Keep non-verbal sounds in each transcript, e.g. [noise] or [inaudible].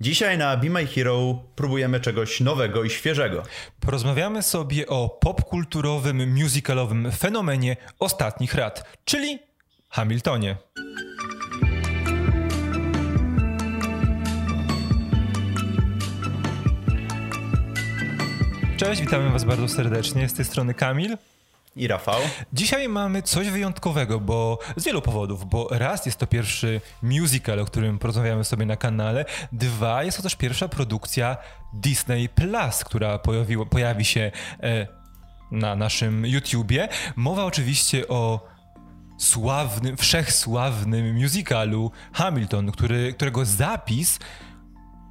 Dzisiaj na Be My Hero próbujemy czegoś nowego i świeżego. Porozmawiamy sobie o popkulturowym, musicalowym fenomenie ostatnich lat, czyli Hamiltonie. Cześć, witamy Was bardzo serdecznie. Z tej strony Kamil i Rafał. Dzisiaj mamy coś wyjątkowego, bo z wielu powodów, bo raz jest to pierwszy musical, o którym porozmawiamy sobie na kanale, dwa jest to też pierwsza produkcja Disney Plus, która pojawiło, pojawi się e, na naszym YouTubie. Mowa oczywiście o sławnym, wszechsławnym musicalu Hamilton, który, którego zapis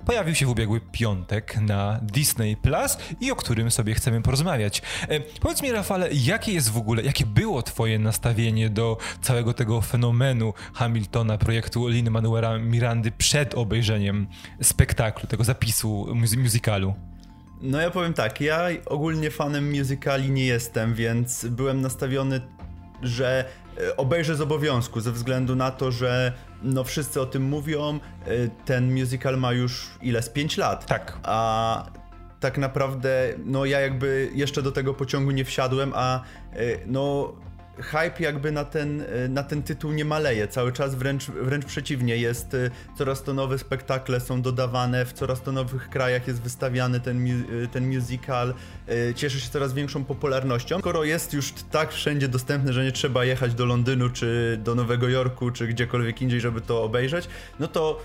pojawił się w ubiegły piątek na Disney Plus i o którym sobie chcemy porozmawiać. E, powiedz mi, Rafale, jakie jest w ogóle, jakie było Twoje nastawienie do całego tego fenomenu Hamiltona, projektu Lin Manuela Mirandy przed obejrzeniem spektaklu, tego zapisu musicalu? No ja powiem tak, ja ogólnie fanem musicali nie jestem, więc byłem nastawiony, że obejrzę z obowiązku, ze względu na to, że no wszyscy o tym mówią, y, ten musical ma już ile? Z 5 lat. Tak. A tak naprawdę, no ja jakby jeszcze do tego pociągu nie wsiadłem, a y, no hype jakby na ten, y, na ten tytuł nie maleje. Cały czas wręcz, wręcz przeciwnie. Jest y, coraz to nowe spektakle są dodawane, w coraz to nowych krajach jest wystawiany ten, y, ten musical. Cieszy się coraz większą popularnością. Skoro jest już tak wszędzie dostępny, że nie trzeba jechać do Londynu, czy do Nowego Jorku, czy gdziekolwiek indziej, żeby to obejrzeć, no to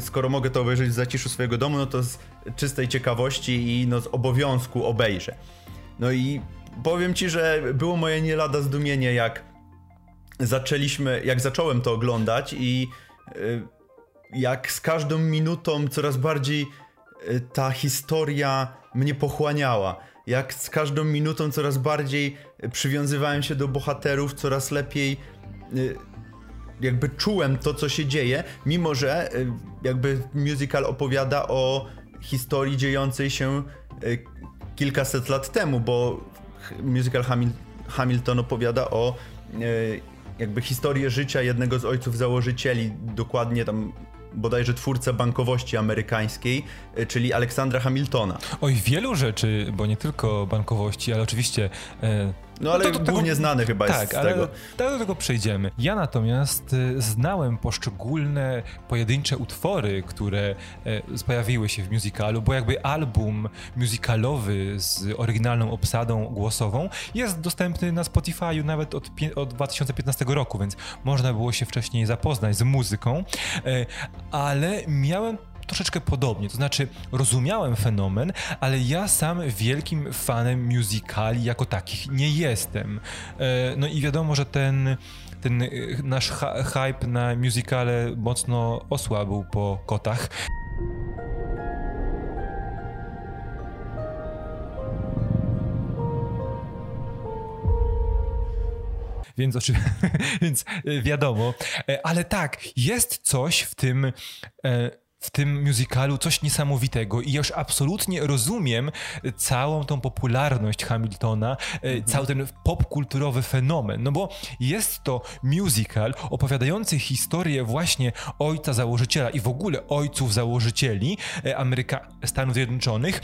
skoro mogę to obejrzeć w zaciszu swojego domu, no to z czystej ciekawości i no z obowiązku obejrzę. No i powiem ci, że było moje nie lada zdumienie, jak zaczęliśmy, jak zacząłem to oglądać i y, jak z każdą minutą coraz bardziej y, ta historia mnie pochłaniała. Jak z każdą minutą coraz bardziej przywiązywałem się do bohaterów, coraz lepiej y, jakby czułem to, co się dzieje, mimo że jakby musical opowiada o historii dziejącej się kilkaset lat temu, bo musical Hamil Hamilton opowiada o e, jakby historię życia jednego z ojców założycieli, dokładnie tam bodajże twórcę bankowości amerykańskiej, e, czyli Aleksandra Hamiltona. Oj, wielu rzeczy, bo nie tylko bankowości, ale oczywiście e, no ale no to, to głównie tego, znany chyba tak, jest z ale tego. Tak, do tego przejdziemy. Ja natomiast y, znałem poszczególne pojedyncze utwory, które y, pojawiły się w musicalu, bo jakby album musicalowy z oryginalną obsadą głosową jest dostępny na Spotify'u nawet od, od 2015 roku, więc można było się wcześniej zapoznać z muzyką, y, ale miałem troszeczkę podobnie. To znaczy, rozumiałem fenomen, ale ja sam wielkim fanem musicali jako takich nie jestem. E, no i wiadomo, że ten ten e, nasz hype na musicale mocno osłabł po kotach. Więc, [laughs] więc e, wiadomo, ale tak, jest coś w tym w tym musicalu coś niesamowitego i ja już absolutnie rozumiem całą tą popularność Hamiltona, e, mhm. cały ten popkulturowy fenomen, no bo jest to musical opowiadający historię właśnie ojca założyciela i w ogóle ojców założycieli e, Ameryka Stanów Zjednoczonych,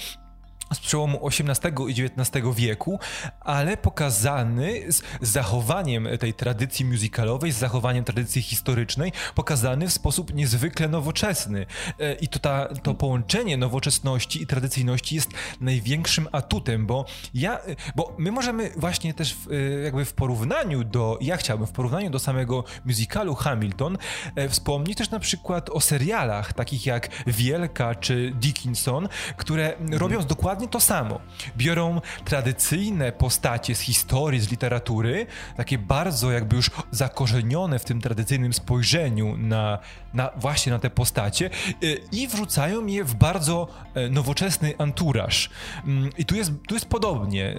z przełomu XVIII i XIX wieku, ale pokazany z zachowaniem tej tradycji musicalowej, z zachowaniem tradycji historycznej, pokazany w sposób niezwykle nowoczesny. E, I to, ta, to połączenie nowoczesności i tradycyjności jest największym atutem, bo ja, bo my możemy właśnie też w, e, jakby w porównaniu do, ja chciałbym w porównaniu do samego musicalu Hamilton e, wspomnieć też na przykład o serialach takich jak Wielka czy Dickinson, które mhm. robią dokładnie dokładnie to samo. Biorą tradycyjne postacie z historii, z literatury, takie bardzo jakby już zakorzenione w tym tradycyjnym spojrzeniu na, na właśnie na te postacie y, i wrzucają je w bardzo e, nowoczesny anturaż. Mm, I tu jest, tu jest podobnie. E,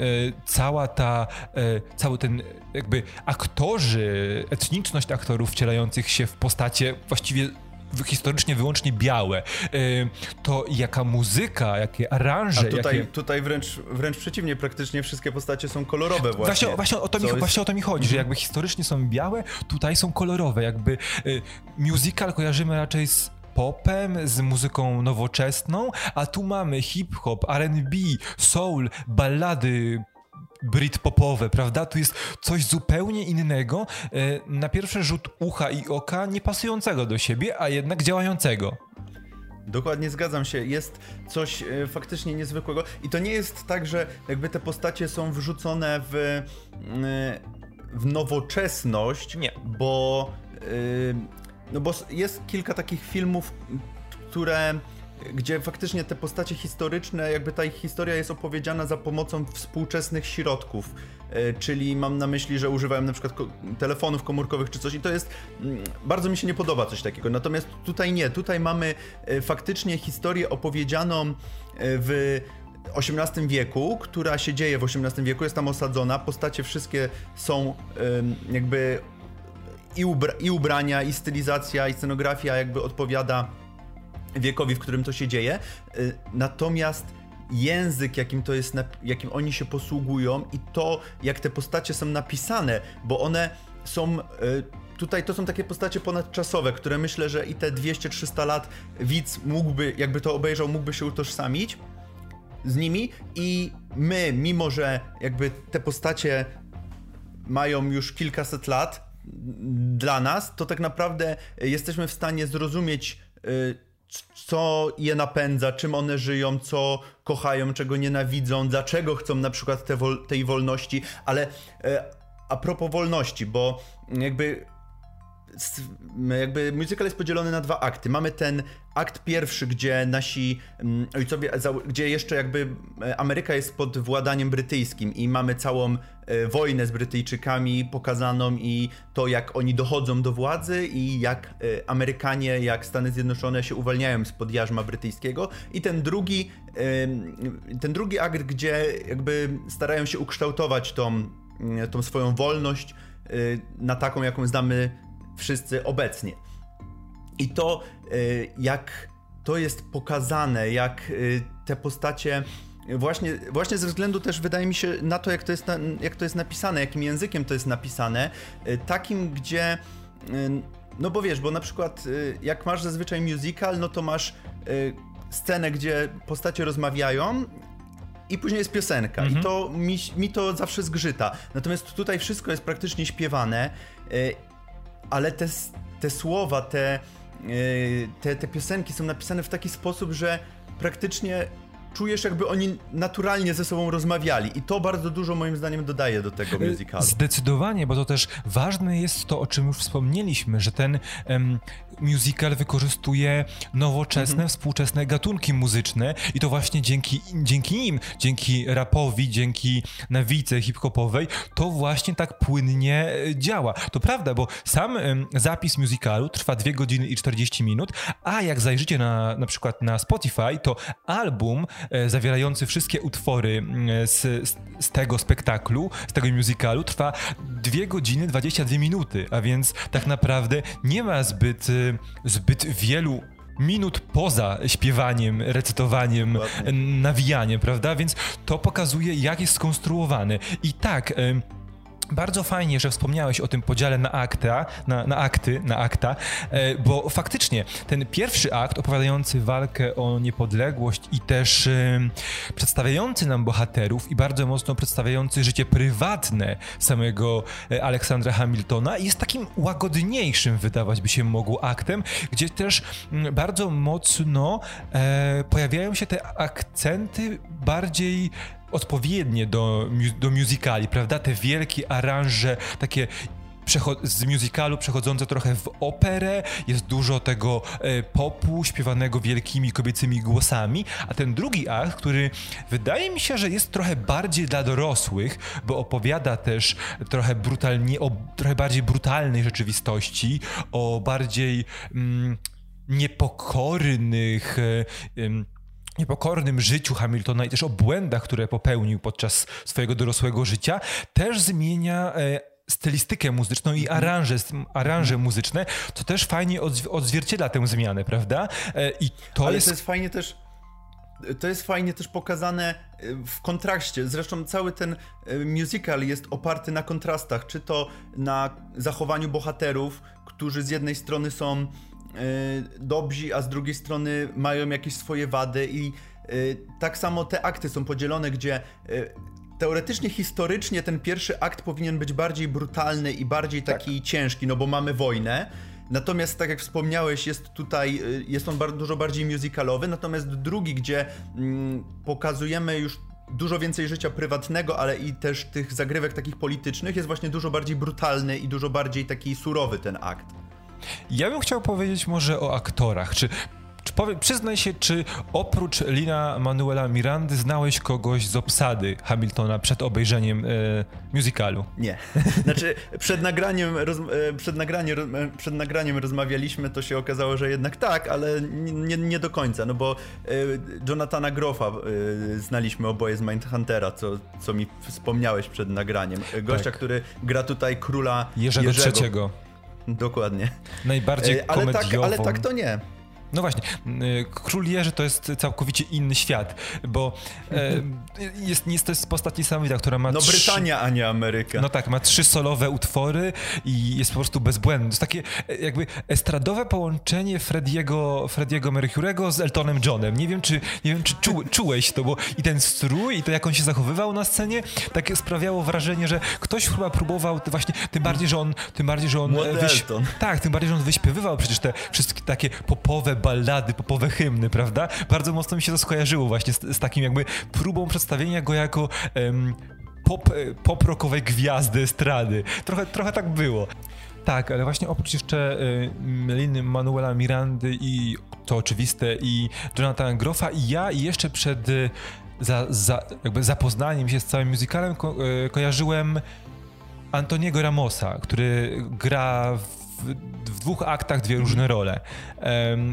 cała ta, e, cały ten jakby aktorzy, etniczność aktorów wcielających się w postacie właściwie historycznie wyłącznie białe. To jaka muzyka, jakie aranże. A tutaj, jakie... tutaj wręcz, wręcz przeciwnie, praktycznie wszystkie postacie są kolorowe właśnie. Właśnie, właśnie, o, to mi, jest... właśnie o to mi chodzi, że mhm. jakby historycznie są białe, tutaj są kolorowe. Jakby y, musical kojarzymy raczej z popem, z muzyką nowoczesną, a tu mamy hip-hop, R&B, soul, ballady britpopowe, prawda? Tu jest coś zupełnie innego, e, na pierwszy rzut ucha i oka, nie pasującego do siebie, a jednak działającego. Dokładnie zgadzam się. Jest coś e, faktycznie niezwykłego. I to nie jest tak, że jakby te postacie są wrzucone w, e, w nowoczesność. Nie. Bo, no bo jest kilka takich filmów, które gdzie faktycznie te postacie historyczne, jakby ta ich historia jest opowiedziana za pomocą współczesnych środków, e, czyli mam na myśli, że używałem na przykład telefonów komórkowych czy coś i to jest, mm, bardzo mi się nie podoba coś takiego, natomiast tutaj nie, tutaj mamy e, faktycznie historię opowiedzianą e, w XVIII wieku, która się dzieje w XVIII wieku, jest tam osadzona, postacie wszystkie są jakby i, ubra i ubrania, i stylizacja, i scenografia jakby odpowiada wiekowi, w którym to się dzieje. Y, natomiast język, jakim to jest, jakim oni się posługują i to, jak te postacie są napisane, bo one są y, tutaj to są takie postacie ponadczasowe, które myślę, że i te 200-300 lat widz mógłby, jakby to obejrzał, mógłby się utożsamić z nimi i my, mimo że jakby te postacie mają już kilkaset lat dla nas, to tak naprawdę jesteśmy w stanie zrozumieć y, co je napędza, czym one żyją, co kochają, czego nienawidzą, dlaczego chcą na przykład te wol tej wolności, ale e, a propos wolności, bo jakby jakby musical jest podzielony na dwa akty. Mamy ten akt pierwszy, gdzie nasi mm, ojcowie, gdzie jeszcze jakby e, Ameryka jest pod władaniem brytyjskim i mamy całą e, wojnę z Brytyjczykami pokazaną i to jak oni dochodzą do władzy i jak e, Amerykanie, jak Stany Zjednoczone się uwalniają spod jarzma brytyjskiego i ten drugi ten drugi akt, gdzie jakby starają się ukształtować tą, tą swoją wolność na taką, jaką znamy wszyscy obecnie. I to, y, jak to jest pokazane, jak y, te postacie właśnie, właśnie ze względu też wydaje mi się na to, jak to jest, jak to jest napisane, jakim językiem to jest napisane, y, takim, gdzie no bo wiesz, bo na przykład jak masz zazwyczaj musical, no to masz scenę, gdzie postacie rozmawiają i później jest piosenka mhm. i to mi, mi to zawsze zgrzyta. Natomiast tutaj wszystko jest praktycznie śpiewane ale te, te słowa, te, e, te, te piosenki są napisane w taki sposób, że praktycznie czujesz, jakby oni naturalnie ze sobą rozmawiali. I to bardzo dużo moim zdaniem dodaje do tego e, musicalu. Zdecydowanie, bo to też ważne jest to, o czym już wspomnieliśmy, że ten um, musical wykorzystuje nowoczesne, mhm. współczesne gatunki muzyczne i to właśnie dzięki, dzięki nim, dzięki rapowi, dzięki nawice hip-hopowej, to właśnie tak płynnie e, działa. To prawda, bo sam um, zapis musicalu trwa 2 godziny i 40 minut, a jak zajrzycie na, na przykład na Spotify, to album zawierający wszystkie utwory z, z tego spektaklu, z tego musicalu trwa 2 godziny 22 minuty, a więc tak naprawdę nie ma zbyt e, zbyt wielu minut poza śpiewaniem, recytowaniem, Ładnie. nawijaniem, prawda? Więc to pokazuje, jak jest skonstruowany. I tak. Bardzo fajnie, że wspomniałeś o tym podziale na akta, na, na akty, na akta, e, bo faktycznie ten pierwszy akt opowiadający walkę o niepodległość i też e, przedstawiający nam bohaterów i bardzo mocno przedstawiający życie prywatne samego e, Aleksandra Hamiltona jest takim łagodniejszym, wydawać by się mogło, aktem, gdzie też bardzo mocno pojawiają się te akcenty bardziej odpowiednie do, do musicali, prawda? Te wielkie aranże, takie z musicalu przechodzące trochę w operę, jest dużo tego e, popu śpiewanego wielkimi kobiecymi głosami, a ten drugi akt, który wydaje mi się, że jest trochę bardziej dla dorosłych, bo opowiada też trochę brutalnie, o trochę bardziej brutalnej rzeczywistości, o bardziej mm, niepokornych mm, niepokornym życiu Hamiltona i też o błędach, które popełnił podczas swojego dorosłego życia, też zmienia e, stylistykę muzyczną i aranże, aranże muzyczne, co też fajnie odzwierciedla tę zmianę, prawda? E, I to Ale jest... to jest fajnie też to jest fajnie też pokazane e, w kontraście. Zresztą cały ten musical jest oparty na kontrastach, czy to na zachowaniu bohaterów, którzy z jednej strony są dobrzy, a z drugiej strony mają jakieś swoje wady i tak samo te akty są podzielone, gdzie teoretycznie, historycznie ten pierwszy akt powinien być bardziej brutalny i bardziej taki tak. ciężki, no bo mamy wojnę. Natomiast, tak jak wspomniałeś, jest tutaj, y, jest on bardzo, dużo bardziej musicalowy, natomiast drugi, gdzie mm, pokazujemy już dużo więcej życia prywatnego, ale i też tych zagrywek takich politycznych, jest właśnie dużo bardziej brutalny i dużo bardziej taki surowy ten akt. Ja bym chciał powiedzieć może o aktorach. Czy czy powie, przyznaj się, czy oprócz Lina Manuela Mirandy znałeś kogoś z obsady Hamiltona przed obejrzeniem e, musicalu? Nie. [laughs] Znaczy, przed nagraniem, roz, e, przed, nagraniem, e, przed nagraniem rozmawialiśmy, to się okazało, że jednak tak, ale nie, nie do końca, no bo e, Jonathana Groffa e, znaliśmy oboje z Mindhuntera, co, co mi wspomniałeś przed nagraniem. Gościa, tak. który gra tutaj króla Jerzego, Jerzego. III. Dokładnie. Najbardziej ale komediową. Tak, ale tak to nie. No właśnie, y, Król Jerzy to jest całkowicie inny świat, bo e, jest, jest to jest postać niesamowita, która ma No trzy... Brytania, a nie Ameryka. No tak, ma trzy solowe utwory i jest po prostu bezbłędny. To jest takie e, jakby estradowe połączenie Frediego, Frediego Mercurego z Eltonem Johnem. Nie wiem, czy, nie wiem, czy czu, czułeś to, bo i ten strój, i to jak on się zachowywał na scenie, tak sprawiało wrażenie, że ktoś chyba próbował właśnie, tym bardziej, że on, tym bardziej, że on wyś... Tak, tym bardziej, że on wyśpiewywał przecież te wszystkie takie popowe ballady, popowe hymny, prawda? Bardzo mocno mi się to skojarzyło właśnie z, z takim jakby próbą przedstawienia go jako pop, pop rockowej gwiazdy estrady. Trochę, trochę tak było. Tak, ale właśnie oprócz jeszcze y, Liny Manuela Mirandy i to oczywiste i Jonathan Groffa i ja i jeszcze przed y, za, za, jakby zapoznaniem się z całym musicalem ko kojarzyłem Antoniego Ramosa, który gra w w, dwóch aktach dwie różne role.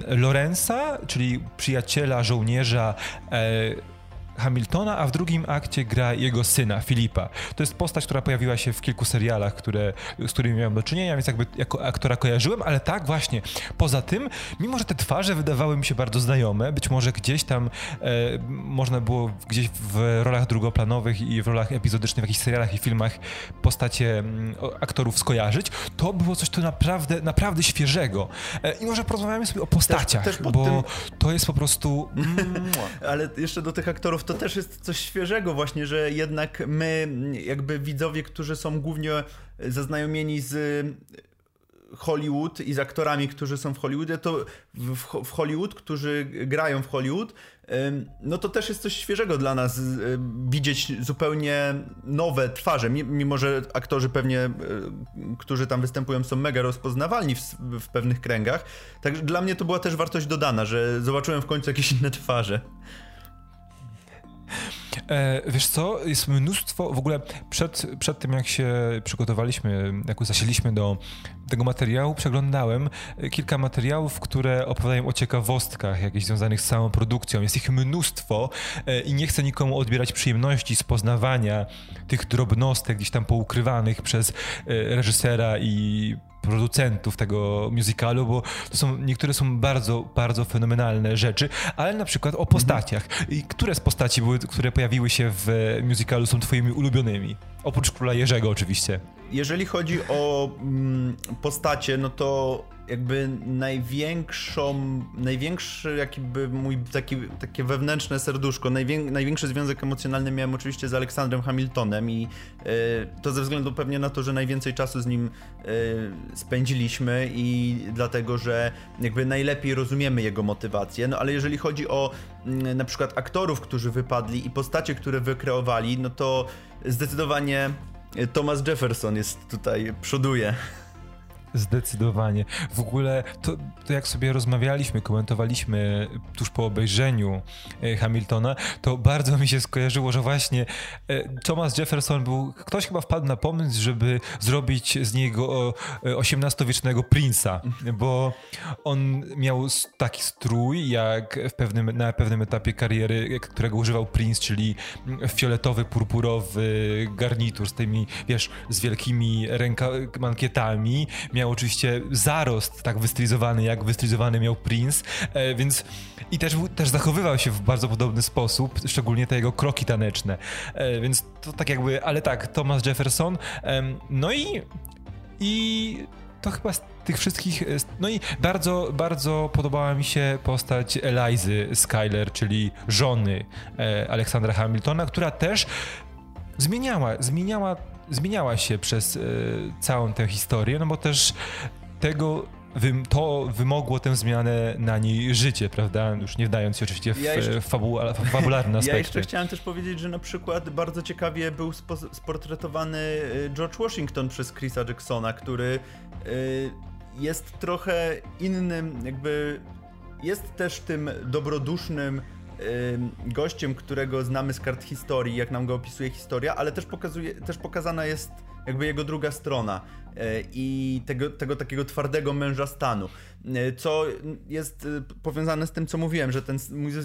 Lorenza, czyli przyjaciela, żołnierza, e, Hamiltona, a w drugim akcie gra jego syna, Filipa. To jest postać, która pojawiła się w kilku serialach, które, z którymi miałem do czynienia, więc jakby jako aktora kojarzyłem, ale tak właśnie, poza tym, mimo że te twarze wydawały mi się bardzo znajome, być może gdzieś tam e, można było gdzieś w rolach drugoplanowych i w rolach epizodycznych, w jakichś serialach i filmach postacie m, mm, aktorów skojarzyć, to było coś tu naprawdę, naprawdę świeżego. E, I może porozmawiamy sobie o postaciach, też, też bo tym... to jest po prostu... Mm, [laughs] ale jeszcze do tych aktorów to też jest coś świeżego właśnie, że jednak my, jakby widzowie, którzy są głównie zaznajomieni z Hollywood i z aktorami, którzy są w Hollywoodzie, to w, Hollywood, którzy grają w Hollywood, no to też jest coś świeżego dla nas widzieć zupełnie nowe twarze, mimo że aktorzy pewnie, którzy tam występują są mega rozpoznawalni w, w pewnych kręgach. Także dla mnie to była też wartość dodana, że zobaczyłem w końcu jakieś inne twarze. E, wiesz co, jest mnóstwo, w ogóle przed, przed tym jak się przygotowaliśmy, jak zasiedliśmy do tego materiału, przeglądałem kilka materiałów, które opowiadają o ciekawostkach jakichś związanych z samą produkcją. Jest ich mnóstwo e, i nie chcę nikomu odbierać przyjemności z poznawania tych drobnostek gdzieś tam poukrywanych przez e, reżysera i producentów tego musicalu, bo to są, niektóre są bardzo, bardzo fenomenalne rzeczy, ale na przykład o postaciach. I które z postaci były, które pojawiły się w musicalu są twoimi ulubionymi? Oprócz Króla Jerzego oczywiście. Jeżeli chodzi o mm, postacie, no to jakby największą, największy jakby mój taki, takie wewnętrzne serduszko, najwię, największy związek emocjonalny miałem oczywiście z Aleksandrem Hamiltonem i y, to ze względu pewnie na to, że najwięcej czasu z nim y, spędziliśmy i dlatego, że jakby najlepiej rozumiemy jego motywację, no ale jeżeli chodzi o y, na przykład aktorów, którzy wypadli i postacie, które wykreowali, no to zdecydowanie Thomas Jefferson jest tutaj, przoduje. Zdecydowanie. W ogóle to, to, jak sobie rozmawialiśmy, komentowaliśmy tuż po obejrzeniu e, Hamiltona, to bardzo mi się skojarzyło, że właśnie e, Thomas Jefferson był, ktoś chyba wpadł na pomysł, żeby zrobić z niego XVIII-wiecznego princa, bo on miał taki strój, jak w pewnym, na pewnym etapie kariery, którego używał princ, czyli fioletowy, purpurowy garnitur z tymi, wiesz, z wielkimi ręka mankietami, miał oczywiście zarost tak wystylizowany, jak wystylizowany miał Prince, e, więc i też, też zachowywał się w bardzo podobny sposób, szczególnie te jego kroki taneczne, e, więc to tak jakby, ale tak, Thomas Jefferson, no i i to chyba tych wszystkich, e, no i bardzo, bardzo podobała mi się postać Elizy Skyler, czyli żony Aleksandra Hamiltona, która też zmieniała, zmieniała, zmieniała się przez e, całą tę historię, no bo też tego to wymogło tę zmianę na niej życie, prawda? Już nie wdając się oczywiście w, ja jeszcze, fabu, fabularne aspekty. Ja jeszcze chciałem też powiedzieć, że na przykład bardzo ciekawie był spo, sportretowany y, George Washington przez Chrisa Jacksona, który y, jest trochę innym, jakby jest też tym dobrodusznym gościem, którego znamy z kart historii, jak nam go opisuje historia, ale też, pokazuje, też pokazana jest jakby jego druga strona e, i tego, tego takiego twardego męża stanu, e, co jest e, powiązane z tym, co mówiłem, że ten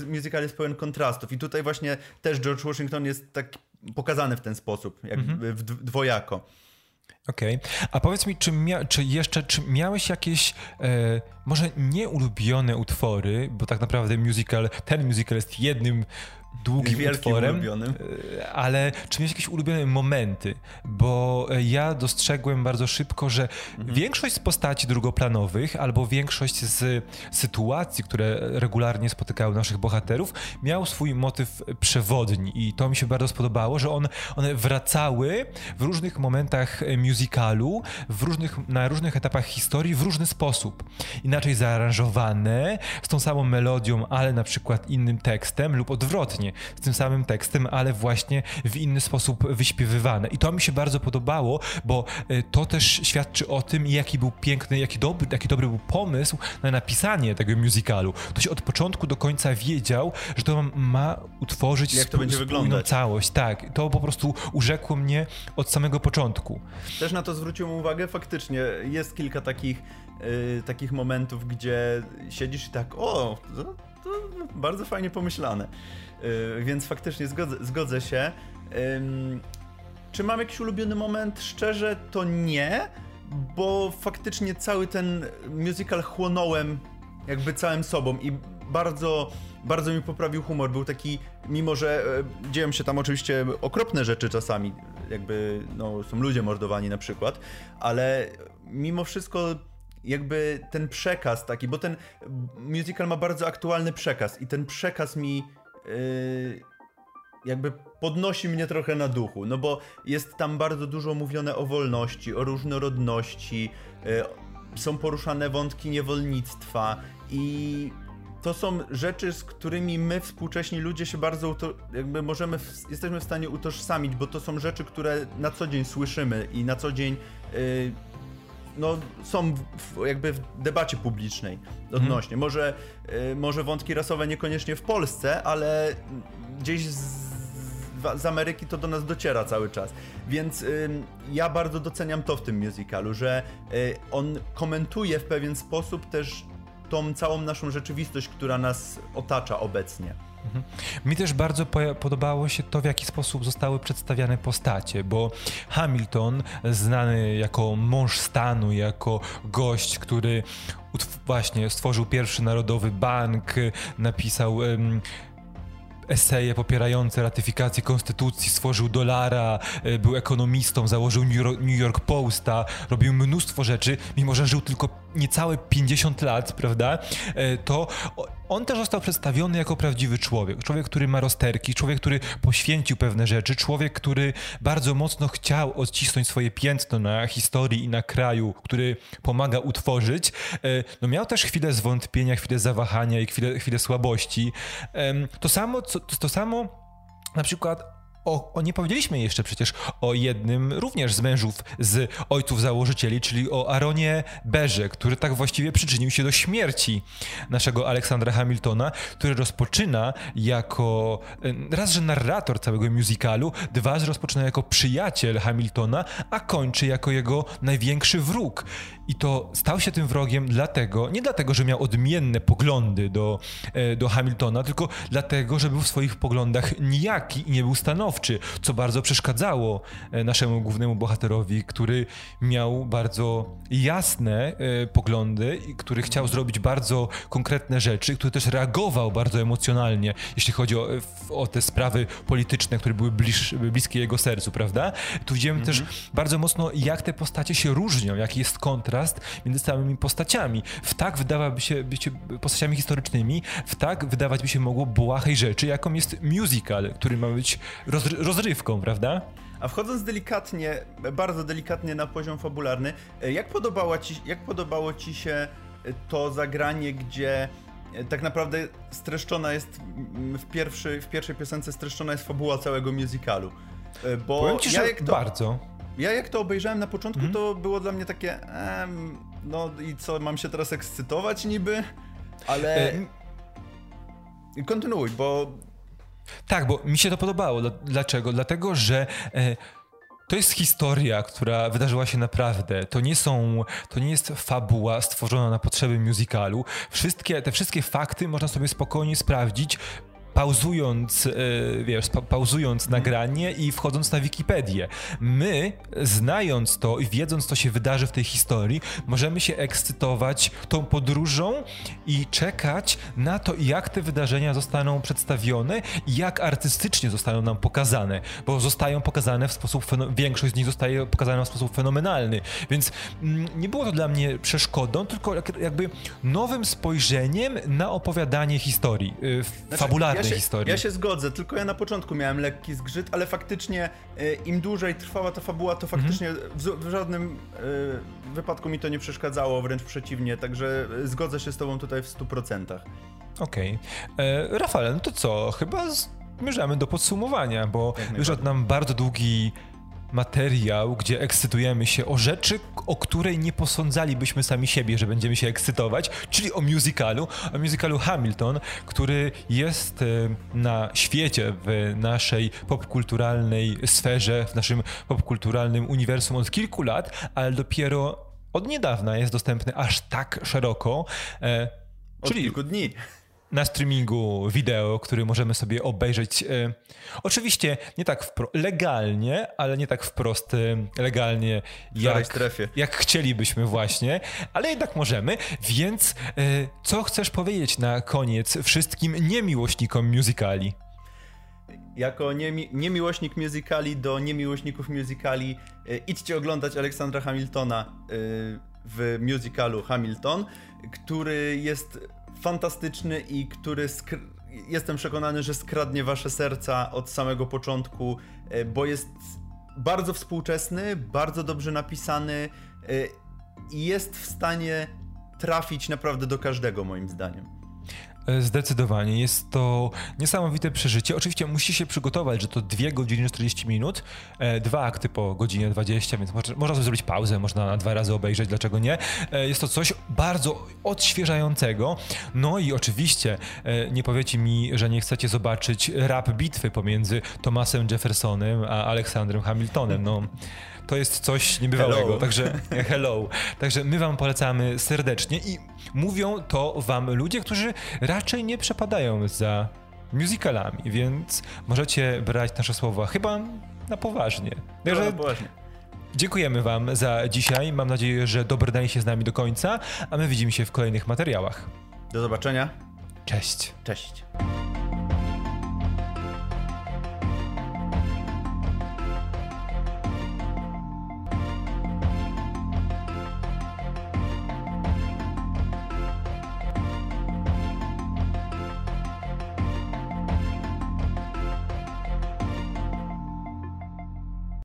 musical jest pełen kontrastów i tutaj właśnie też George Washington jest tak pokazany w ten sposób, jakby mhm. dwojako. Okej, okay. a powiedz mi, czy, mia- czy jeszcze, czy miałeś jakieś e, może nieulubione utwory, bo tak naprawdę musical, ten musical jest jednym długim Wielkim utworem, ulubionym. E, ale czy miałeś jakieś ulubione momenty? Bo e, ja dostrzegłem bardzo szybko, że mhm. większość z postaci drugoplanowych albo większość z sytuacji, które regularnie spotykały naszych bohaterów, miał swój motyw przewodni i to mi się bardzo spodobało, że on, one wracały w różnych momentach musicalu, w różnych, na różnych etapach historii w różny sposób. Inaczej zaaranżowane, z tą samą melodią, ale na przykład innym tekstem lub odwrotnie z tym samym tekstem, ale właśnie w inny sposób wyśpiewywane. I to mi się bardzo podobało, bo e, to też świadczy o tym, jaki był piękny, jaki dobry, jaki dobry był pomysł na napisanie tego musicalu. Ktoś od początku do końca wiedział, że to ma utworzyć Jak to będzie wyglądać. całość. Tak, to po prostu urzekło mnie od samego początku. Też na to zwróciłem uwagę, faktycznie jest kilka takich, yy, takich momentów, gdzie siedzisz i tak, o, to, to bardzo fajnie pomyślane. Y, więc faktycznie zgodzę, zgodzę się. Czy mam jakiś ulubiony moment? Szczerze to nie, bo faktycznie cały ten musical chłonąłem jakby całym sobą i bardzo, bardzo mi poprawił humor. Był taki, mimo że e, dzieją się tam oczywiście okropne rzeczy czasami, jakby no, są ludzie mordowani na przykład, ale mimo wszystko jakby ten przekaz taki, bo ten musical ma bardzo aktualny przekaz i ten przekaz mi Yy, jakby podnosi mnie trochę na duchu, no bo jest tam bardzo dużo mówione o wolności, o różnorodności, yy, są poruszane wątki niewolnictwa i to są rzeczy, z którymi my współcześni ludzie się bardzo jakby możemy, jesteśmy w stanie utożsamić, bo to są rzeczy, które na co dzień słyszymy i na co dzień yy, no, są w, jakby w debacie publicznej odnośnie. Hmm. Może, y, może wątki rasowe niekoniecznie w Polsce, ale gdzieś z, z Ameryki to do nas dociera cały czas. Więc y, ja bardzo doceniam to w tym musicalu, że y, on komentuje w pewien sposób też tą całą naszą rzeczywistość, która nas otacza obecnie. Mhm. Mi też bardzo podobało się to, w jaki sposób zostały przedstawiane postacie, bo Hamilton, znany jako mąż stanu, jako gość, który właśnie stworzył pierwszy narodowy bank, napisał eseje popierające ratyfikację konstytucji, stworzył dolara, e, był ekonomistą, założył New York Posta, robił mnóstwo rzeczy, mimo że żył tylko niecałe 50 lat, prawda? E, to on też został przedstawiony jako prawdziwy człowiek. Człowiek, który ma rozterki, człowiek, który poświęcił pewne rzeczy, człowiek, który bardzo mocno chciał odcisnąć swoje piętno na historii i na kraju, który pomaga utworzyć. E, no miał też chwilę zwątpienia, chwilę zawahania i chwilę, chwilę słabości. To samo, to samo na przykład o, o, nie powiedzieliśmy jeszcze przecież o jednym również z mężów z ojców założycieli, czyli o Aaronie Berze, który tak właściwie przyczynił się do śmierci naszego Aleksandra Hamiltona, który rozpoczyna jako raz, że narrator całego musicalu, dwa, że rozpoczyna jako przyjaciel Hamiltona, a kończy jako jego największy wróg. I to stał się tym wrogiem dlatego, nie dlatego, że miał odmienne poglądy do, e, do Hamiltona, tylko dlatego, że był w swoich poglądach nijaki i nie był stanowczy stanowczy, co bardzo przeszkadzało e, naszemu głównemu bohaterowi, który miał bardzo jasne e, poglądy i który chciał zrobić bardzo konkretne rzeczy, który też reagował bardzo emocjonalnie, jeśli chodzi o, o te sprawy polityczne, które były bliż, bliskie jego sercu, prawda? Tu widzimy mhm. też bardzo mocno, jak te postacie się różnią, jaki jest kontrast między samymi postaciami. W tak wydawałoby się być postaciami historycznymi, w tak wydawać by się mogło błahej rzeczy, jaką jest musical, który ma być rozrywką, prawda? A wchodząc delikatnie, bardzo delikatnie na poziom fabularny, jak, podobało ci, jak podobało ci się to zagranie, gdzie tak naprawdę streszczona jest w, pierwszy, w pierwszej piosence streszczona jest fabuła całego musicalu. Bo Powiem ci, ja jak to, bardzo. Ja jak to obejrzałem na początku, mm. to było dla mnie takie no i co, mam się teraz ekscytować niby? Ale... Kontynuuj, bo tak, bo mi się to podobało. Dlaczego? Dlatego, że e, to jest historia, która wydarzyła się naprawdę. To nie są, to nie jest fabuła stworzona na potrzeby musicalu. Wszystkie, te wszystkie fakty można sobie spokojnie sprawdzić pauzując, e, wiesz, pauzując mhm. nagranie i wchodząc na Wikipedię. My, znając to i wiedząc, co się wydarzy w tej historii, możemy się ekscytować tą podróżą i czekać na to, jak te wydarzenia zostaną przedstawione i jak artystycznie zostaną nam pokazane, bo zostają pokazane w sposób, większość z nich zostaje pokazana w sposób fenomenalny, więc mm, nie było to dla mnie przeszkodą, tylko jakby nowym spojrzeniem na opowiadanie historii, y, znaczy, fabularnej ja się, historii. Ja się zgodzę, tylko ja na początku miałem lekki zgrzyt, ale faktycznie e, im dłużej trwała ta fabuła, to faktycznie mhm. w, w, żadnym e, wypadku mi to nie przeszkadzało, wręcz przeciwnie, także e, zgodzę się z tobą tutaj w 100%. Okej. Okay. Rafale, no to co? Chyba zmierzamy do podsumowania, bo wyszedł nam bardzo długi materiał, gdzie ekscytujemy się o rzeczy, o której nie posądzalibyśmy sami siebie, że będziemy się ekscytować, czyli o musicalu, o musicalu Hamilton, który jest e, na świecie, w naszej popkulturalnej sferze, w naszym popkulturalnym uniwersum od kilku lat, ale dopiero od niedawna jest dostępny aż tak szeroko. E, od czyli kilku dni na streamingu wideo, który możemy sobie obejrzeć. E, oczywiście nie tak legalnie, ale nie tak wprost e, legalnie, jak, jak chcielibyśmy właśnie, ale jednak możemy. Więc e, co chcesz powiedzieć na koniec wszystkim niemiłośnikom musicali? Jako niemi niemiłośnik musicali do niemiłośników musicali idźcie oglądać Aleksandra Hamiltona w musicalu Hamilton, który jest fantastyczny i który jestem przekonany, że skradnie wasze serca od samego początku, e, bo jest bardzo współczesny, bardzo dobrze napisany e, i jest w stanie trafić naprawdę do każdego, moim zdaniem. E, zdecydowanie. Jest to niesamowite przeżycie. Oczywiście musi się przygotować, że to 2 godziny 40 minut, e, dwa akty po godzinie 20, więc można sobie zrobić pauzę, można dwa razy obejrzeć, dlaczego nie. E, jest to coś bardzo odświeżającego. No i oczywiście nie powiecie mi, że nie chcecie zobaczyć rap bitwy pomiędzy Thomasem Jeffersonem a Aleksandrem Hamiltonem. No to jest coś niebywałego. Hello. Także [laughs] hello. Także my wam polecamy serdecznie i mówią to wam ludzie, którzy raczej nie przepadają za musicalami, więc możecie brać nasze słowa chyba na poważnie. Także na poważnie. Dziękujemy Wam za dzisiaj. Mam nadzieję, że dobrnęli się z nami do końca, a my widzimy się w kolejnych materiałach. Do zobaczenia. Cześć. Cześć.